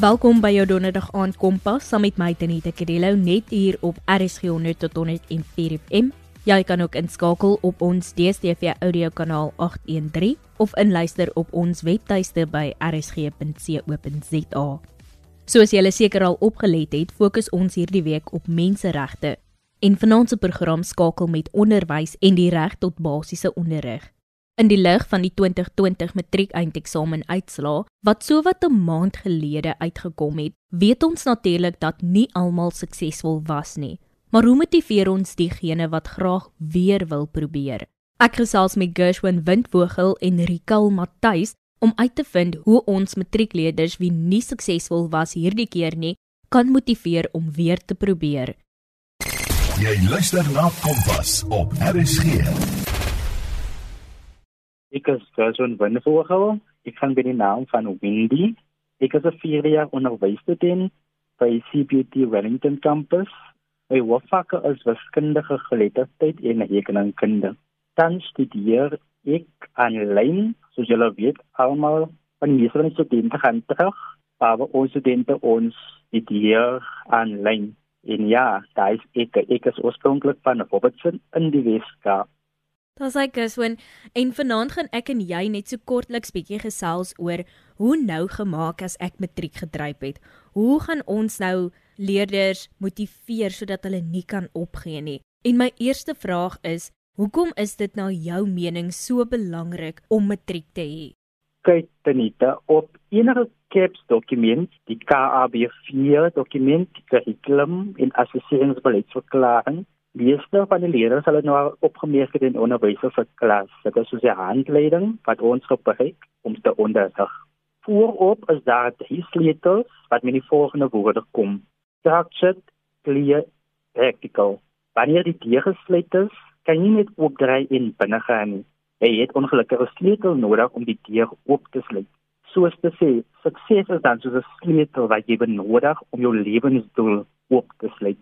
Welkom by jou donderdag aand kompas saam met my Tanita Kadello net hier op RSG 100 tot 104 FM. Jy kan ook inskakel op ons DStv audio kanaal 813 of inluister op ons webtuiste by rsg.co.za. Soos julle seker al opgelet het, fokus ons hierdie week op menseregte. En vanaand se program skakel met onderwys en die reg tot basiese onderrig. In die lig van die 2020 matriekeindeeksamen uitslaa wat sowat 'n maand gelede uitgekom het, weet ons natuurlik dat nie almal suksesvol was nie. Maar hoe motiveer ons diegene wat graag weer wil probeer? Ek gesels met Gershwin Windvogel en Rikal Matthys om uit te vind hoe ons matriekleerders wie nie suksesvol was hierdie keer nie, kan motiveer om weer te probeer. Jy luister na Kompas op RSG. Ek is Gerson Winnevogel. Ek gaan by die naam van Windy. Ek is 'n vierde jaar onderwysstudent by CBT Wellington Campus. My werk is wiskundige geletterdheid en rekenkunde. Dan studeer ek aanlyn, soos julle weet, almal van die meeste studente gaan terug, maar ons studente ons studeer aanlyn. En ja, daai is ek, ek is oorspronklik van Robertson in die Weskaap. Daar's hy Giswin en vanaand gaan ek en jy net so kortliks bietjie gesels oor hoe nou gemaak as ek matriek gedryf het. Hoe gaan ons nou leerders motiveer sodat hulle nie kan opgee nie? En my eerste vraag is, hoekom is dit nou jou mening so belangrik om matriek te hê? Kyk, Tanita, op enige CAPS dokument, die KAB4 dokument, die curriculum en assesseringsbeleidsverklaring Meeste van die leerders sal nou opgemerk het in onderwysers se klas. Dit is soos 'n handleiding wat ons gebruik om te onderrig. Voorop is daar drie sleutels wat met die volgende woorde kom: structured, clear, practical. Wanneer die deur gesluit is, kan jy net oopdraai en binne gaan nie. Jy het ongelukkig 'n sleutel nodig om die deur oop te sluit. Soos te sê, sukses is dan soos 'n sleutel wat jy benodig om jou lewensdoel oop te sluit.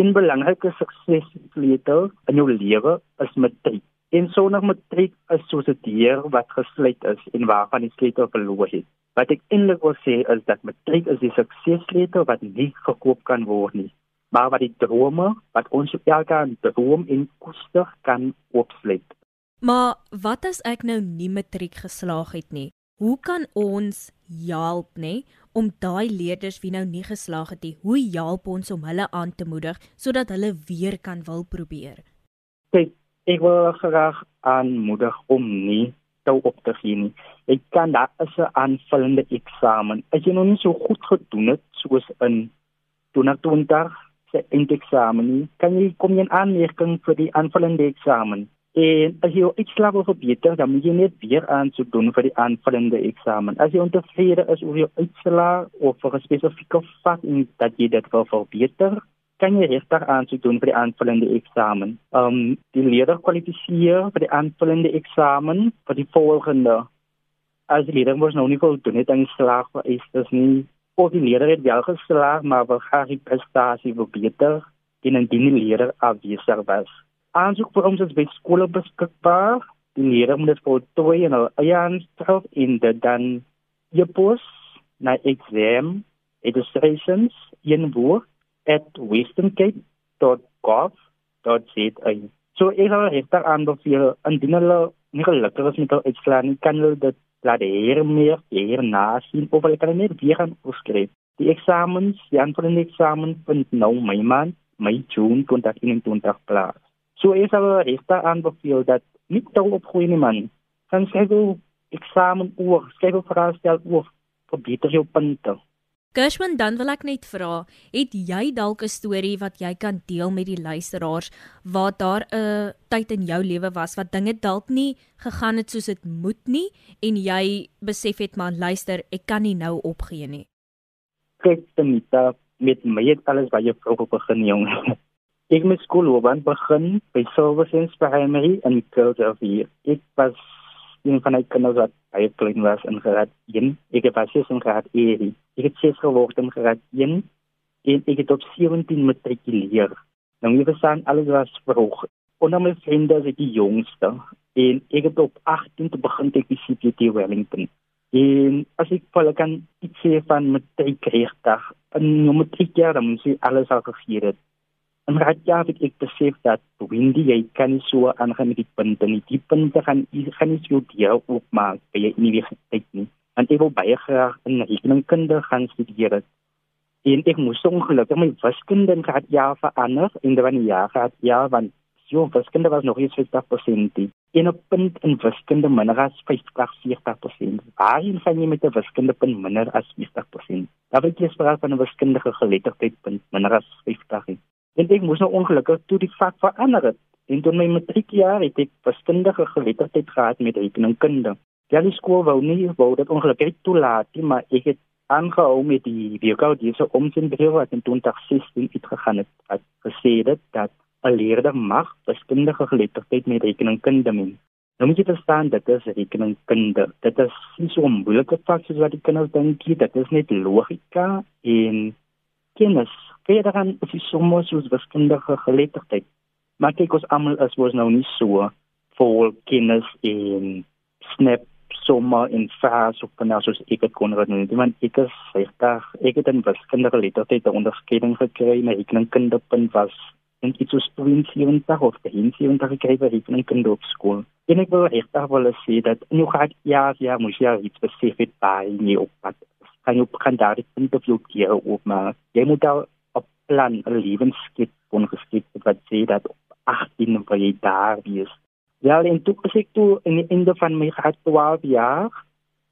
'n belangrike suksessleutel in jou lewe is matriek. En sonder matriek is soos 'n deur wat gesluit is en waarvan die sleutel verloor het. Wat ek eintlik wil sê is dat matriek is die suksessleutel wat nie gekoop kan word nie, maar wat die drome wat ons elke aan droom en koester kan oopsluit. Maar wat as ek nou nie matriek geslaag het nie? Hoe kan ons help, nê? Om daai leerders wie nou nie geslaag het nie, hoe help ons om hulle aan te moedig sodat hulle weer kan wil probeer? Kyk, ek wil graag aanmoedig om nie te op te gee nie. Ek kan daar is 'n aanvullende eksamen. As jy nog nie so goed gedoen het soos in 2020 se eindeksamen, kan jy kom jy in aanmerking vir die aanvullende eksamen. En as jy uitslag wil verbeter, dan moet jy net weer aansoek doen vir die aanvullende eksamen. As jy ontevrede is oor jou uitslag of vir 'n spesifieke vak en dat jy dit wil verbeter, kan jy regtig aansoek doen vir die aanvullende eksamen. Um die leerder kwalifiseer vir die aanvullende eksamen vir die volgende. As die leerder mos nou nie voldoen het aan slag vir is dit nie of die leerder het wel geslaag, maar wil graag die prestasie verbeter en indien die leerder afwesig was aansoekvorms is by skole beskikbaar. Die leerders moet dit voltooi en hulle eie aanstel in dit dan e-pos na exam registrations in woord at westerncape.gov.za. So ek sal regter aanbeveel indien hulle nie gelukkig is met hulle uitslaan kan hulle dit laat hier meer hier na sien of hulle kan net weer gaan opskryf. Die eksamens, die aanvullende eksamen vind nou my maand, my June 2021 plaas. So ek sal regte aanbeveel dat nie te opgooi nie man. Kan skryf jou eksamen oor, skryf jou vraestel oor vir beter jou punte. Gershwin, dan wil ek net vra, het jy dalk 'n storie wat jy kan deel met die luisteraars waar daar 'n tyd in jou lewe was wat dinge dalk nie gegaan het soos dit moet nie en jy besef het maar luister, ek kan nie nou opgee nie. Kyk, Tanita, met my het alles baie vroeg begin, jong. Ek het skoolloopbaan begin by Silversens Primary in Philadelphia. Ek was een van die kinders wat baie klein was in graad 1. Ek het baie in graad 1. Ek het ses geword in graad 1 en ek het op 17 matrikuleer. Nou jy verstaan alles was vroeg. Onder my vriende is die jongste en ek het op 18 te begin te CPT Wellington. En as ek vir kan iets sê van matriek regtig, in jou matriek jaar dan moet jy alles al gegee het. En raad ja, het ek besef dat Windy jy kan nie so aangaan met die punte nie. Die punte gaan gaan nie so deel opmaak by jy universiteit nie. Want ek wil baie graag in rekeningkunde gaan studeer. En ek moes ongelukkig my wiskunde graad jaar verander in die jaar graad jaar want Jo, wiskunde was nog eens 50%. Die. En op punt in wiskunde minder as 50, 40%. Waarin van jy met 'n wiskunde punt minder as 50%? Daar wil jy spraak van 'n wiskundige geletterdheid punt minder as 50. En ek moes nou ongelukkig toe die vak verander het. En toe my matriekjaar het ek wiskundige geletterdheid gehad met rekeningkunde. Ja, die skool wou nie wou dit ongelukkig toelaat nie, maar ek het aangehou met die weerkou diese omsinbril wat in 2016 uitgegaan het. Het gesê dit dat 'n leerder mag wiskundige geletterdheid met rekeningkunde min. Nou moet jy verstaan dat dit is rekeningkunde. Dit is nie so moeilike vak soos wat die kinders dink nie. Dit is net logika en kennis. Verder dan is dit soms soos wiskundige geletterdheid. Maar kyk ons almal as was nou nie so vol kennis en snap sommer in fas of dan as ek het kon reden. Die man ek is regtig ek het 'n wiskundige geletterdheid onderskeiding gekry met rekeningkunde punt was en iets soos 72 of 73 gekry vir rekening op. En ek wil regtig wil sê dat in jou graad ja, ja, moet jy iets spesifiek by nie op pad. Kan jy kan daar dit punt of jou keer op maar jy moet daar op plan 'n lewensskep ongeskep wat sê dat op 18 wil jy daar wees. Ja, en toe as ek toe in die einde van my graad 12 jaar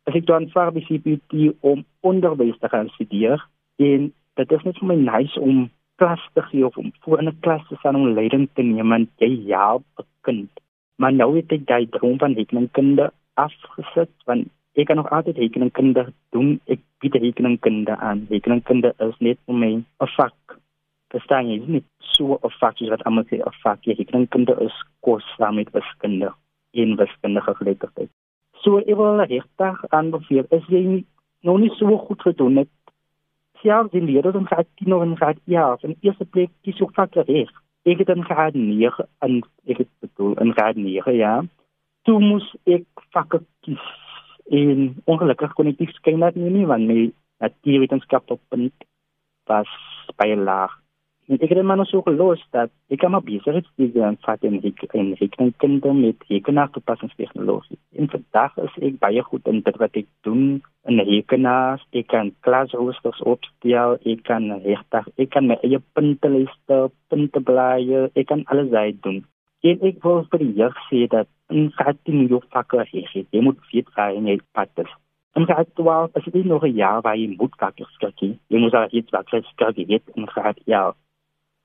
as ek dan vir die CPT om onderwys te gaan studeer en dit is net vir my nice om klas te gee of om voor in 'n klas te staan om leiding te neem en jy help 'n kind. Maar nou het ek daai droom van rekeningkunde afgesit want ek kan nog altyd rekeningkunde doen. Ek bied rekeningkunde aan. Rekeningkunde is net vir my 'n vak. Verstaan jy? Dit is nie so 'n vak soos wat almal sê 'n vak. Rekeningkunde is kos saam met wiskunde en wiskundige geletterdheid. So ek wil regtig aanbeveel as jy nog nie so goed gedoen het jaar die leerder dan gaat 10 of in graad ja, in eerste plek kies ook vakke reg. Ek het in graad 9 in ek het bedoel in graad 9 ja. Toe moes ek vakke kies en ongelukkig kon ek nie skyn dat nie want my natuurwetenskap op punt was baie laag. En ek het maar so gelos dat ek maar besig is in die in rekenkunde met rekenaar toepassingstegnologie. En vandag is ek baie goed in dit wat ek doen in rekenaar. Ek kan klasroosters opstel, ek kan regtig, ek kan my eie punteliste, punteblaaie, ek kan alles uit doen. En ek wil vir die jeug sê dat in graad 10 jou vakke het, jy moet weet waar jy pad is. En graad 12 is dit nog 'n jaar waar jy moet vakke skakkie. Jy moet al iets wat jy skakkie het in graad 11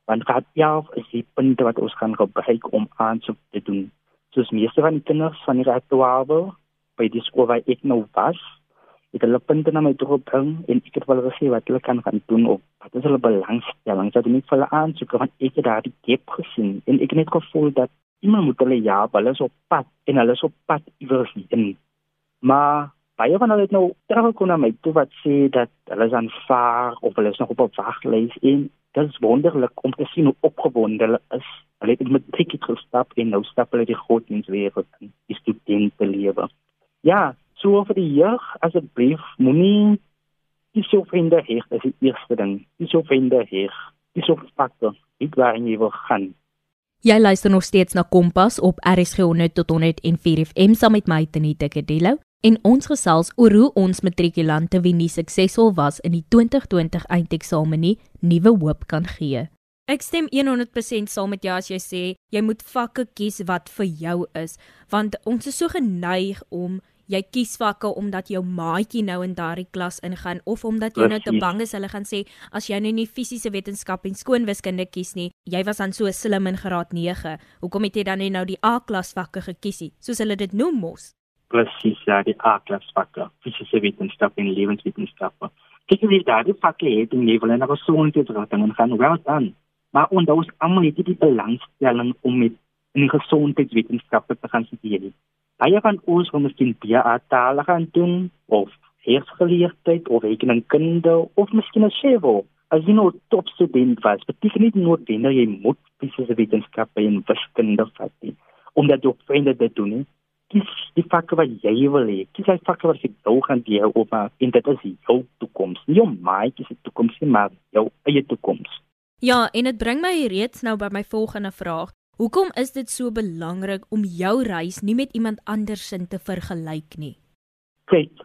want graad 11 is die punt wat ons gaan gebruik om aansoek te doen. Soos meeste van die kinders van die graad 12 by die skool waar ek nou was, het hulle punte na my toe gebring en ek het wel gesê wat hulle kan gaan doen of wat is hulle belangstelling. So dit vir hulle aansoek want ek het daar die gap gesien en ek het net gevoel dat iemand moet hulle ja, hulle is op pad en hulle is op pad iewers in. Maar baie van hulle het nou teruggekom na my toe wat sê dat hulle is aanvaar of hulle is nog op 'n waglys en dit is wonderlik om te sien hoe opgewonde hulle is. Hulle het met matriek gestap en nou stap hulle die godsdienstwêreld in, die studente lewe. Ja, so vir die jeug asseblief moenie dis so vriende hê, dit is die eerste ding. Dis so vriende hê. Dis so faktor. Ek waar jy wil gaan. Jy luister nog steeds na Kompas op RSG 100 tot 104 FM saam met my Tenita Kadello en ons gesels oor hoe ons matrikulante wie nie suksesvol was in die 2020 eindeksamen nie, nuwe hoop kan gee. Ek stem 100% saam met jou as jy sê jy moet vakke kies wat vir jou is, want ons is so geneig om jy kies vakke omdat jou maatjie nou in daardie klas ingaan of omdat jy nou te bang is hulle gaan sê as jy nou nie fisiese wetenskap en skoonwiskunde kies nie, jy was dan so slim in graad 9. Hoekom het jy dan nie nou die A-klas vakke gekies nie, soos hulle dit noem mos? presies ja die A-klas vakke, fisiese wetenskap en lewenswetenskappe. Kyk hoe daardie vakke het in level en gesondheidsrating en gaan wel dan. Maar onthou ons almal het die belangstelling om met in gesondheidswetenskappe te gaan studeer. Baie van ons wil miskien BA tale gaan doen of heersgeleerdheid of rekeningkunde of miskien 'n sewe. As jy nou top student was, beteken nie noodwendig jy moet fisiese wetenskappe en wiskunde vat nie. Omdat jou vriende dit doen, kies die vakke wat jy wil hê. Kies hy vakke wat jy wil gaan deur op en dit is jou toekoms. Nie jou maatjie se toekoms nie, maar jou eie toekoms. Ja, en dit bring my reeds nou by my volgende vraag. Hoekom is dit so belangrik om jou reis nie met iemand anders sin te vergelyk nie? Kyk,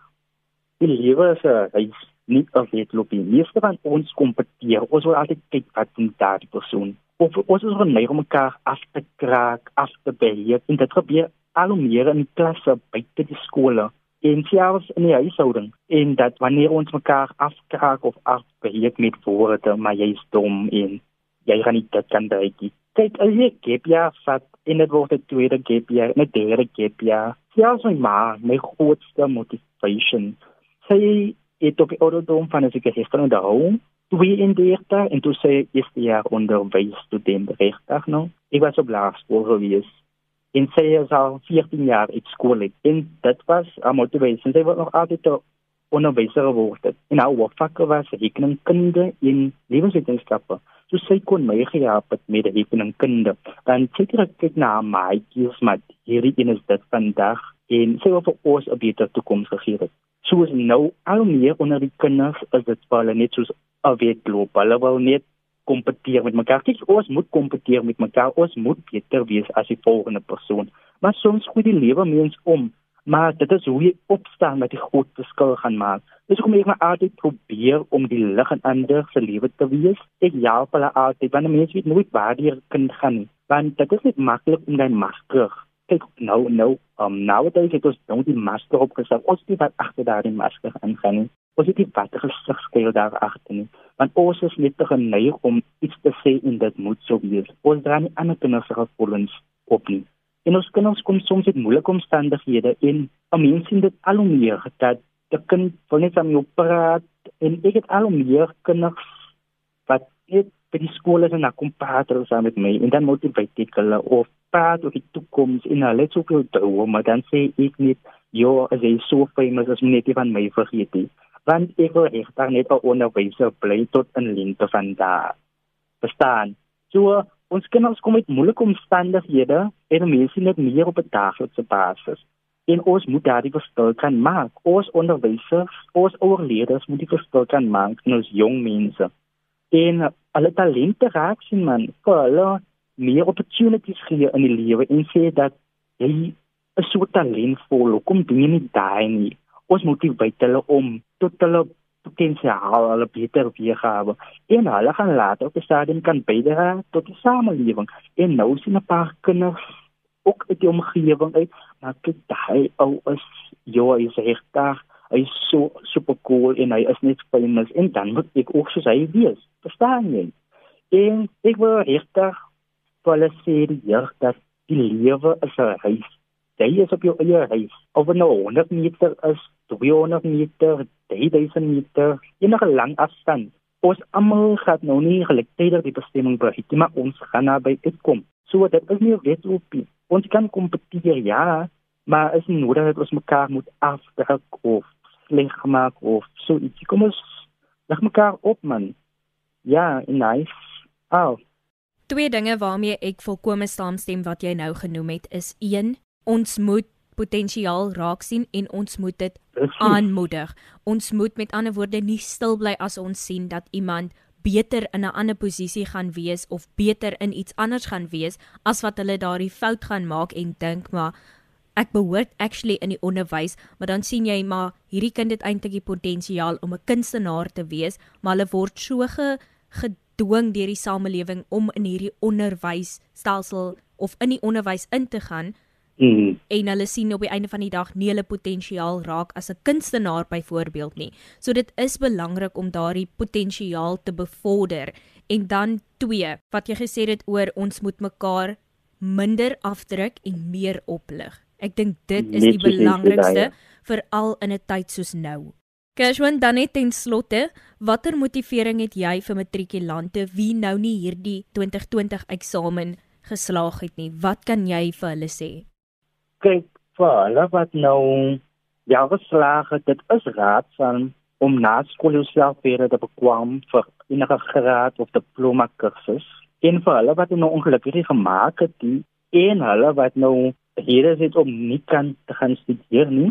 die lewe is 'n reis nie 'n wedloop nie. Meeste van ons kompeteer. Ons wil altyd kyk wat doen daardie persoon. Of ons is geneig om mekaar af te kraak, af te beheer. En dit gebeur al hoe meer in klasse buite die skole en selfs in die huishouding. En dat wanneer ons mekaar afkraak of afbeheer met woorde, maar jy is dom en jy gaan nie dit kan bereik nie. Kyk, as jy gap jaar vat en dit word 'n tweede gap jaar, 'n derde gap jaar. Selfs my ma, my grootste motivation. Sy het die ouderdom van as ek gesê van die hou, twee in die eerste en toe sê is die jaar onderwys student regtig nou. Ek was op laerskool gewees. En sy is al 14 jaar op skool en dit was 'n motivasie. Sy wou nog altyd 'n onderwyser geword. En nou wat vakke was rekeningkunde en lewenswetenskappe. So sy kon my gehelp het met rekeningkunde. Dan seker ek kyk na my kies maar hierdie een is dit vandag en sy wil vir ons 'n beter toekoms gegee het soos nou al meer onder die kinders is dit vir hulle net soos 'n wedloop. Hulle wil net kompeteer met mekaar. Kyk, ons moet kompeteer met mekaar. Ons moet beter wees as die volgende persoon. Maar soms goed die lewe mens om. Maar dit is hoe jy opstaan met die groot verskil gaan maak. Dis hoekom ek maar altyd probeer om die lig in ander se lewe te wees. Ek help hulle altyd wanneer mense weet nooit waar die kind gaan. Want dit is net maklik om daai masker kyk nou nou um nowadays het ons nou die masker opgesit. Ons het wat agter daardie masker aangaan. Ons het die watter gesigskeel daar agter nie. Want ons is net te geneig om iets te sê en dit moet so wees. Ons dra nie ander kinders se gevoelens op nie. En ons kinders kom soms in moeilike omstandighede en 'n mens sien dit al hoe meer dat die kind wil net aan jou praat en ek het al hoe meer kinders wat net by die skole en na kom praat saam met my en dan motiveer ek hulle of praat oor die toekoms en hulle het soveel droom, maar dan sê ek net, "Jo, as jy so famous as net van my vergeet nie." Want ek wil daar net 'n onderwyser bly tot in lente van daar. Verstaan? So ons kinders kom met moeilike omstandighede en mense net meer op 'n daaglikse basis. En ons moet daardie verskil kan maak. Ons onderwysers, ons ouerleerders moet die verskil kan maak in ons jong mense. En alle talente raak sien man. Vir hulle meer opportunities gee in die lewe en sê dat jy is so talentvol, kom doen jy nie daai nie. Ons motiveer hulle om tot hulle potensiaal hulle beter weergawe en hulle gaan later op die stadium kan bydra tot die samelewing. En nou sien 'n paar kinders ook uit die omgewing uit, maar kyk daai ou is jo is regtig hy is so super cool en hy is net famous en dan moet ek ook soos hy wees. Verstaan jy? En ek wil regtig hulle sê die jeug dat die lewe is 'n reis. Jy is op jou eie reis. Of dit nou 100 meter is, 200 meter, 3000 meter, enige lang afstand. Ons almal gaan nou nie gelyktydig die bestemming bereik nie, maar ons gaan naby uitkom. So dit is nie 'n wedloop nie. Ons kan kompeteer ja, maar is nie nodig dat ons mekaar moet afdruk of sleg maak of so iets. Kom ons lag mekaar op man. Ja, nice. Oh, Twee dinge waarmee ek volkome saamstem wat jy nou genoem het is 1 ons moet potensiaal raak sien en ons moet dit aanmoedig. Ons moet met ander woorde nie stil bly as ons sien dat iemand beter in 'n ander posisie gaan wees of beter in iets anders gaan wees as wat hulle daardie fout gaan maak en dink maar ek behoort actually in die onderwys, maar dan sien jy maar hierdie kind het eintlik die potensiaal om 'n kunstenaar te wees, maar hulle word so ge, ge gedwing deur die samelewing om in hierdie onderwysstelsel of in die onderwys in te gaan. Mm. En hulle sien op die einde van die dag nie hulle potensiaal raak as 'n kunstenaar byvoorbeeld nie. So dit is belangrik om daardie potensiaal te bevorder. En dan 2, wat jy gesê het oor ons moet mekaar minder afdruk en meer oplig. Ek dink dit is die belangrikste veral in 'n tyd soos nou. Cashwan dan net ten slotte, watter motivering het jy vir matrikulante wie nou nie hierdie 2020 eksamen geslaag het nie? Wat kan jy vir hulle sê? Kyk, vir hulle wat nou ja geslaag het, dit is raadsaam om na skool jouself weer te bekwam vir enige graad of diploma kursus. En vir hulle wat nou ongelukkig gemaak het, die en hulle wat nou hier is om nie kan te gaan studeer nie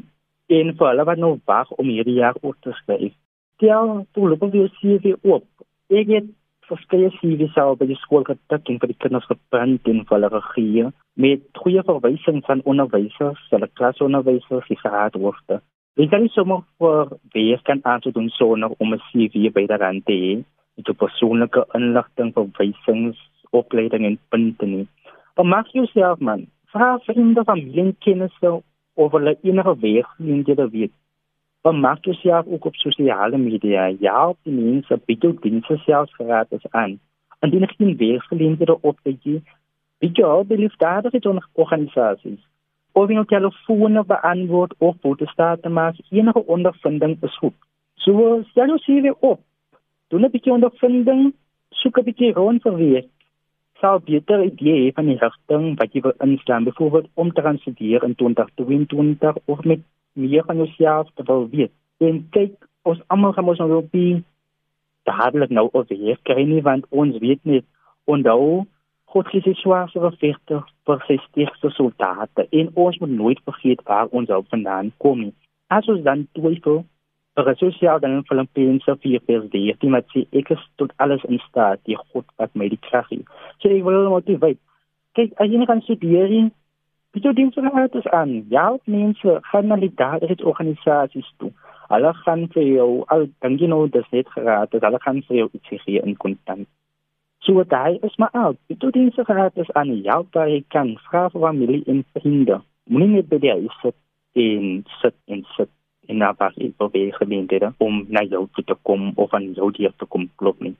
en vir hulle wat nou wag om hierdie jaar op te skryf. Stel, toe loop jy CV op. Ek het verskeie CV's al by die skool getik en vir die kinders geprint en vir hulle gegee met goeie verwysings van onderwysers, hulle klasonderwysers, die geraadhoofde. Ek kan nie sommer vir weer kan aandoen sonder om 'n CV by die rand te hê met persoonlike inligting, verwysings, opleiding en punte nie. Maar maak jouself man, vra vriende, familie en kennisse over hulle enige weg in die weet. Maar maak jouself ook op sosiale media. Ja, die mense bied jou dienste selfs gratis aan. En die geen weergeleenthede op te gee. Bied jou al die liefdadige organisasies. Of jy telefoon beantwoord of fotostate maak, enige ondervinding is goed. So stel jou CV op. Doen 'n bietjie ondervinding, soek 'n bietjie rond vir werk sal beter idee van die rigting wat jy wil inslaan byvoorbeeld om te gaan studeer in 2022 of met meer van jouself te wil weet. En kyk, ons almal gaan ons nou op die dadelik nou op die kry nie want ons weet nie onthou God gee sy swaarste vervegter vir sy sterkste soldate en ons moet nooit vergeet waar ons al vandaan kom nie. As ons dan twyfel vir sosiaal dan vir Filippense vir PSD. Die met sy ek is tot alles in staat, die God wat my die krag gee. So ek wil motiveer. Kyk, as jy nie kan studeer nie, wie dit vir het is aan? Ja, mense gaan na die daardie organisasies toe. Hulle gaan vir jou al dan jy nou dis net geraad, dat hulle gaan vir jou iets gee in kontant. So daai is maar al. Wie dit vir het is aan? Ja, daai kan vra vir familie en vriende. Moenie net by is sit en sit en sit en na pas ek probeer geleenthede om na jou toe te kom of aan jou deur te kom klop nie.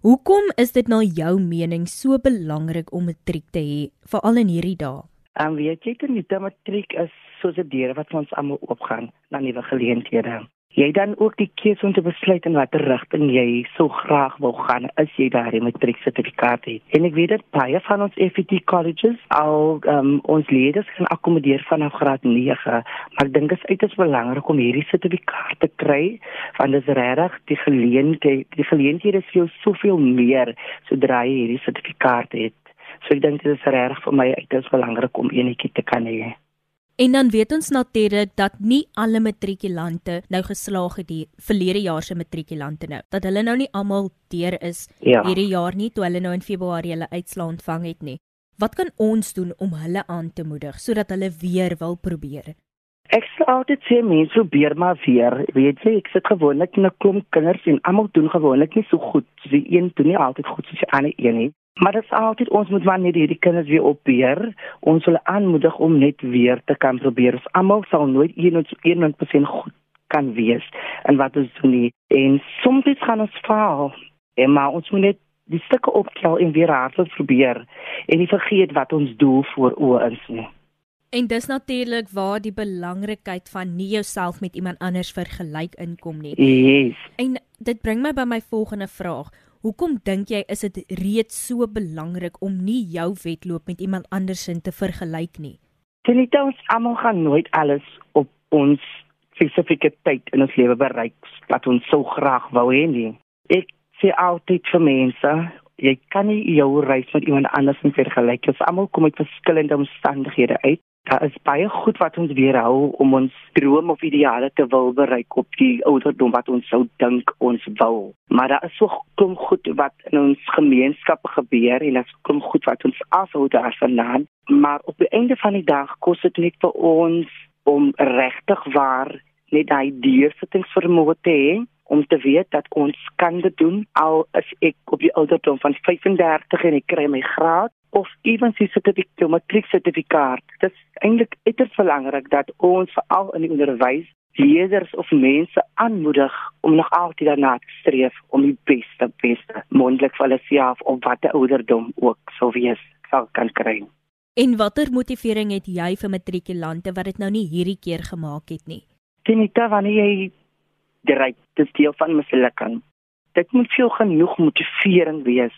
Hoekom is dit na jou mening so belangrik om 'n matriek te hê, veral in hierdie dae? En weet jy die matriek is soos 'n deur wat ons almal oopgaan na nuwe geleenthede jy dan ook die keuse om te besluit in watter rigting jy so graag wil gaan as jy daardie matriek sertifikaat het. En ek weet dat baie van ons FET colleges al um, ons leerders kan akkommodeer vanaf graad 9, maar ek dink dit is uiters belangrik om hierdie sertifikaat te kry want dit is regtig die geleenthede die geleenthede is vir jou soveel meer sodra jy hierdie sertifikaat het. So ek dink dit is regtig vir my uiters belangrik om enetjie te kan hê. En dan weet ons natuurlik dat nie alle matrikulante nou geslaag het die verlede jaar se matrikulante nou. Dat hulle nou nie almal deur is ja. hierdie jaar nie toe hulle nou in Februarie hulle uitslaa ontvang het nie. Wat kan ons doen om hulle aan te moedig sodat hulle weer wil probeer? Ek sê altyd sê mense probeer maar weer. Weet jy, ek sit gewoonlik in 'n klomp kinders en almal doen gewoonlik nie so goed. Die een doen nie altyd goed soos die ander een nie. Maar dit is altyd ons moet maar net hierdie kinders weer opbeer. Ons wil aanmoedig om net weer te kan probeer. Ons almal sal nooit 100% goed kan wees en wat ons doen nie. En soms gaan ons faal. En maar ons moet net die stukke optel en weer hardop probeer en nie vergeet wat ons doel voor oë is nie. En dis natuurlik waar die belangrikheid van nie jouself met iemand anders vergelyk inkom nie. Yes. En dit bring my by my volgende vraag. Hoekom dink jy is dit reeds so belangrik om nie jou wedloop met iemand anders in te vergelyk nie? Dit ons almal gaan nooit alles op ons spesifieke tyd in ons lewe bereik wat ons so graag wou hê nie. Ek sê altyd vir mense, jy kan nie jou reis met iemand anders vergelyk nie. Ons almal kom uit verskillende omstandighede uit. Daar is baie goed wat ons weerhou om ons drome of ideale te wil bereik op die ouderdom wat ons sou dink ons wil. Maar daar is so kom goed wat in ons gemeenskappe gebeur en dit kom goed wat ons afhou daarvandaan. Maar op die einde van die dag kos dit net vir ons om regtig waar net daai deursittingsvermoë te hê om te weet dat ons kan dit doen al is ek op die ouderdom van 35 en ek kry my graad of ewen sy sertifikaat, matriek sertifikaat. Dit is eintlik uiters belangrik dat ons veral in die onderwys leerders of mense aanmoedig om nog altyd daarna te streef om die beste beste mondelik vir hulle self of watter ouderdom ook sou wees sal kan kry. En watter motivering het jy vir matrikulante wat dit nou nie hierdie keer gemaak het nie? Tinita wanneer jy dit deel van mislukking. Dit moet veel genoeg motivering wees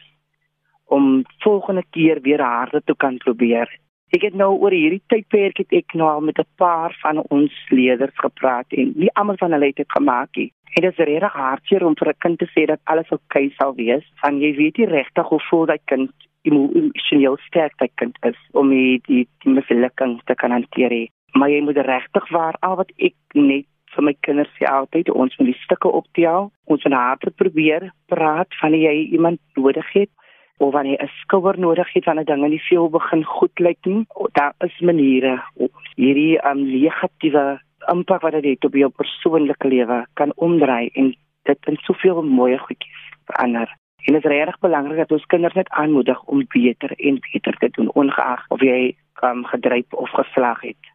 om volgende keer weer harde te kan probeer. Ek het nou oor hierdie tydperk het ek nou al met 'n paar van ons leerders gepraat en nie almal van hulle het dit gemaak nie. En dit is regtig hartseer om vir 'n kind te sê dat alles oukei okay sal wees, want jy weet nie regtig hoe voel daai kind emosioneel sterk dat kind is om die die, die mislukking te kan hanteer. Maar jy moet regtig waar al wat ek net vir my kinders sê altyd ons moet die stukke optel. Ons moet harde probeer praat van jy iemand nodig het of wanneer 'n skouer nodig het wanneer dinge nie veel begin goed lyk nie. Daar is maniere om hierdie um, negatiewe impak wat dit het op jou persoonlike lewe kan omdraai en dit in soveel mooi goedjies verander. En dit is regtig belangrik dat ons kinders net aanmoedig om beter en beter te doen ongeag of jy um, gedryf of geslag het.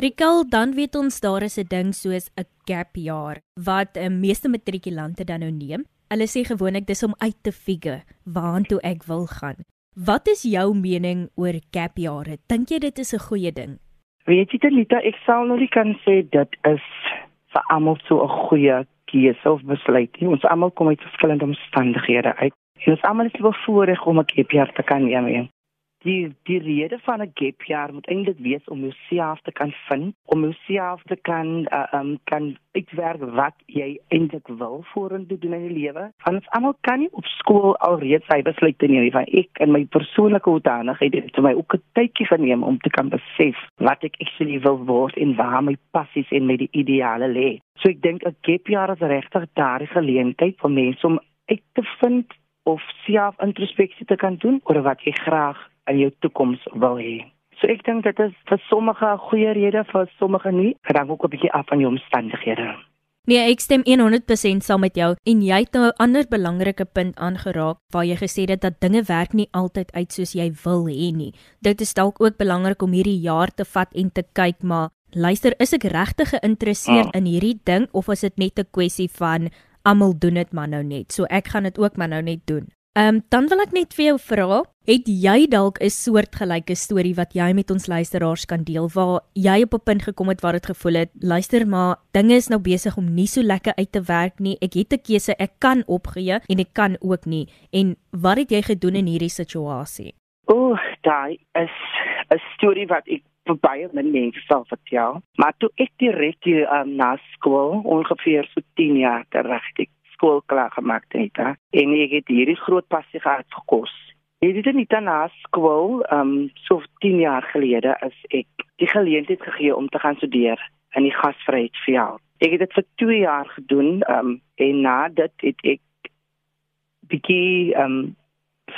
Rikal, dan weet ons daar is 'n ding soos 'n gap jaar wat 'n uh, meeste matrikulante dan nou neem. Hulle sê gewoonlik dis om uit te figure waartoe ek wil gaan. Wat is jou mening oor gap jare? Dink jy dit is 'n goeie ding? Weet jy dit Lita, ek sal nog nie kan sê dit is vir almal so 'n goeie keuse of besluit nie. Ons almal kom uit verskillende omstandighede uit. En ons almal is bevoorreg om 'n gap jaar te kan neem die die rede van 'n gap jaar moet eintlik wees om jouself te kan vind, om jouself te kan uh, um kan uitwerk wat jy eintlik wil vorentoe doen in die lewe. Want ons almal kan nie op skool alreeds hy besluit te neem van ek in my persoonlike hoedanigheid het vir my ook 'n tydjie geneem om te kan besef wat ek actually wil word en waar my passies en my ideale lê. So ek dink 'n gap jaar is regtig daardie geleentheid vir mense om uit te vind of self introspeksie te kan doen oor wat jy graag in jou toekoms wil hê. So ek dink dit is vir sommige 'n goeie rede, vir sommige nie. Dit hang ook 'n bietjie af van jou omstandighede. Nee, ek stem 100% saam met jou en jy het nou 'n ander belangrike punt aangeraak waar jy gesê het dat dinge werk nie altyd uit soos jy wil hê nie. Dit is dalk ook belangrik om hierdie jaar te vat en te kyk maar luister, is ek regtig geïnteresseerd oh. in hierdie ding of is dit net 'n kwessie van almal doen dit maar nou net. So ek gaan dit ook maar nou net doen. Ehm um, dan wil ek net vir jou vra, het jy dalk 'n soortgelyke storie wat jy met ons luisteraars kan deel waar jy op 'n punt gekom het waar dit gevoel het, luister maar, dinge is nou besig om nie so lekker uit te werk nie. Ek het 'n keuse, ek kan opgee en ek kan ook nie. En wat het jy gedoen in hierdie situasie? O, oh, daai is 'n storie wat ek baie mense sal vertel. Maar toe ek direk hier um, na skool ongeveer so 10 jaar terug het skool klaar gemaak het hè? en ek het hierdie groot passie gehad vir kos. Ek het dan na skool, ehm um, so 10 jaar gelede is ek die geleentheid gegee om te gaan studeer in die gasvryheid vir jou. Ek het dit vir 2 jaar gedoen, ehm um, en na dit het ek bietjie ehm um,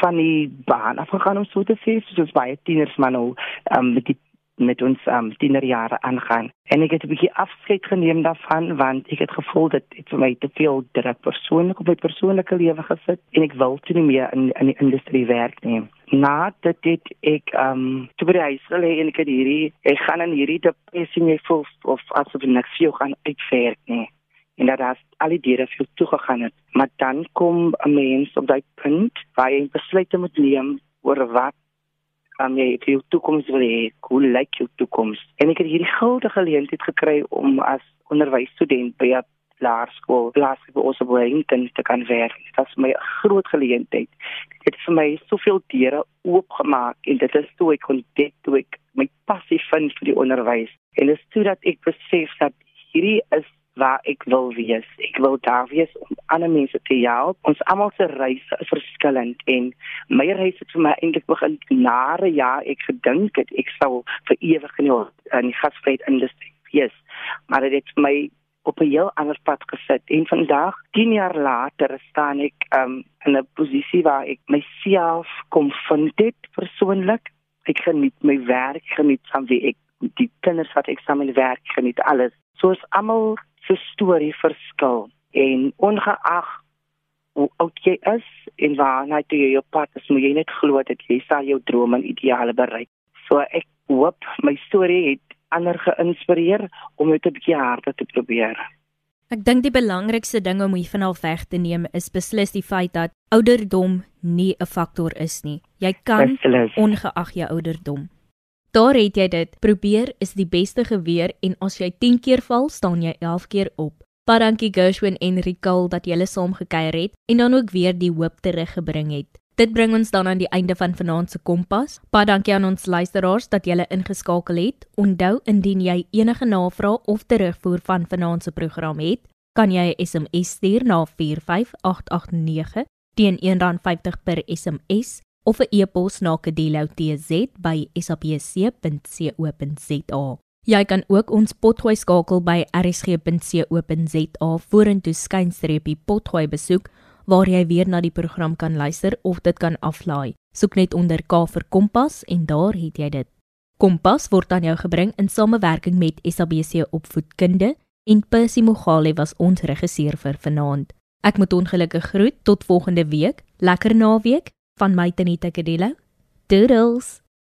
van die baan afgegaan om so te sê, soos baie tieners maar nou ehm um, met die met ons um tienerjare aangaan. En ek het 'n bietjie afskeid geneem daarvan want ek het gevoel dit het vir my te veel druk persoonlik op my persoonlike lewe gesit en ek wil toe nie meer in in die industrie werk nie. Na dit het ek um toe by die huis gelê en ek het hierdie ek gaan in hierdie depressie nie voel of asof ek veel gaan uitwerk nie. En dat as al die diere veel toe gegaan het, maar dan kom 'n mens op daai punt waar jy besluite moet neem oor wat um, jy vir jou toekoms wil hê, hoe lyk jou toekoms? En ek het hierdie goue geleentheid gekry om as onderwysstudent by 'n laerskool, laerskool ons op Wellington te kan werk. Dit was my 'n groot geleentheid. Dit het vir my soveel deure oopgemaak en dit is toe ek ontdek toe ek my passie vind vir die onderwys. En dit is toe dat ek besef dat hierdie is waar ek wil wees. Ek wil daar wees om ander mense te help. Ons almal se reise is verskillend en my reis het vir my eintlik begin nare ja, ek gedink het ek sou vir ewig in die, in die gasvryheid industrie wees. Maar dit het my op 'n heel ander pad gesit en vandag 10 jaar later staan ek um, in 'n posisie waar ek myself kom vind dit persoonlik. Ek geniet my werk, geniet van wie ek die kinders wat ek saam met werk geniet alles. Soos almal se storie verskil en ongeag hoe oud jy is en waar jy toe jou pad is, moet jy net glo dat jy sal jou drome en ideale bereik. So ek hoop my storie het ander geïnspireer om dit 'n bietjie harder te probeer. Ek dink die belangrikste ding om hiervan al weg te neem is beslis die feit dat ouderdom nie 'n faktor is nie. Jy kan ongeag jou ouderdom Daar het jy dit. Probeer is die beste geweer en as jy 10 keer val, staan jy 11 keer op. Baie dankie Gershwin en Rikal dat julle saam gekuier het en dan ook weer die hoop teruggebring het. Dit bring ons dan aan die einde van vanaand se Kompas. Baie dankie aan ons luisteraars dat julle ingeskakel het. Onthou indien jy enige navrae of terugvoer van vanaand se program het, kan jy 'n SMS stuur na 45889 teen R1.50 per SMS of 'n e-pos na kadelo@sabc.co.za. Jy kan ook ons potgooi skakel by rsg.co.za vorentoe skynstreepie potgooi besoek waar jy weer na die program kan luister of dit kan aflaai. Soek net onder K vir Kompas en daar het jy dit. Kompas word aan jou gebring in samewerking met SABC Opvoedkunde en Percy Mogale was ons regisseur vir vanaand. Ek moet ongelukkig groet tot volgende week. Lekker naweek van my Tanita Kadello. Doodles.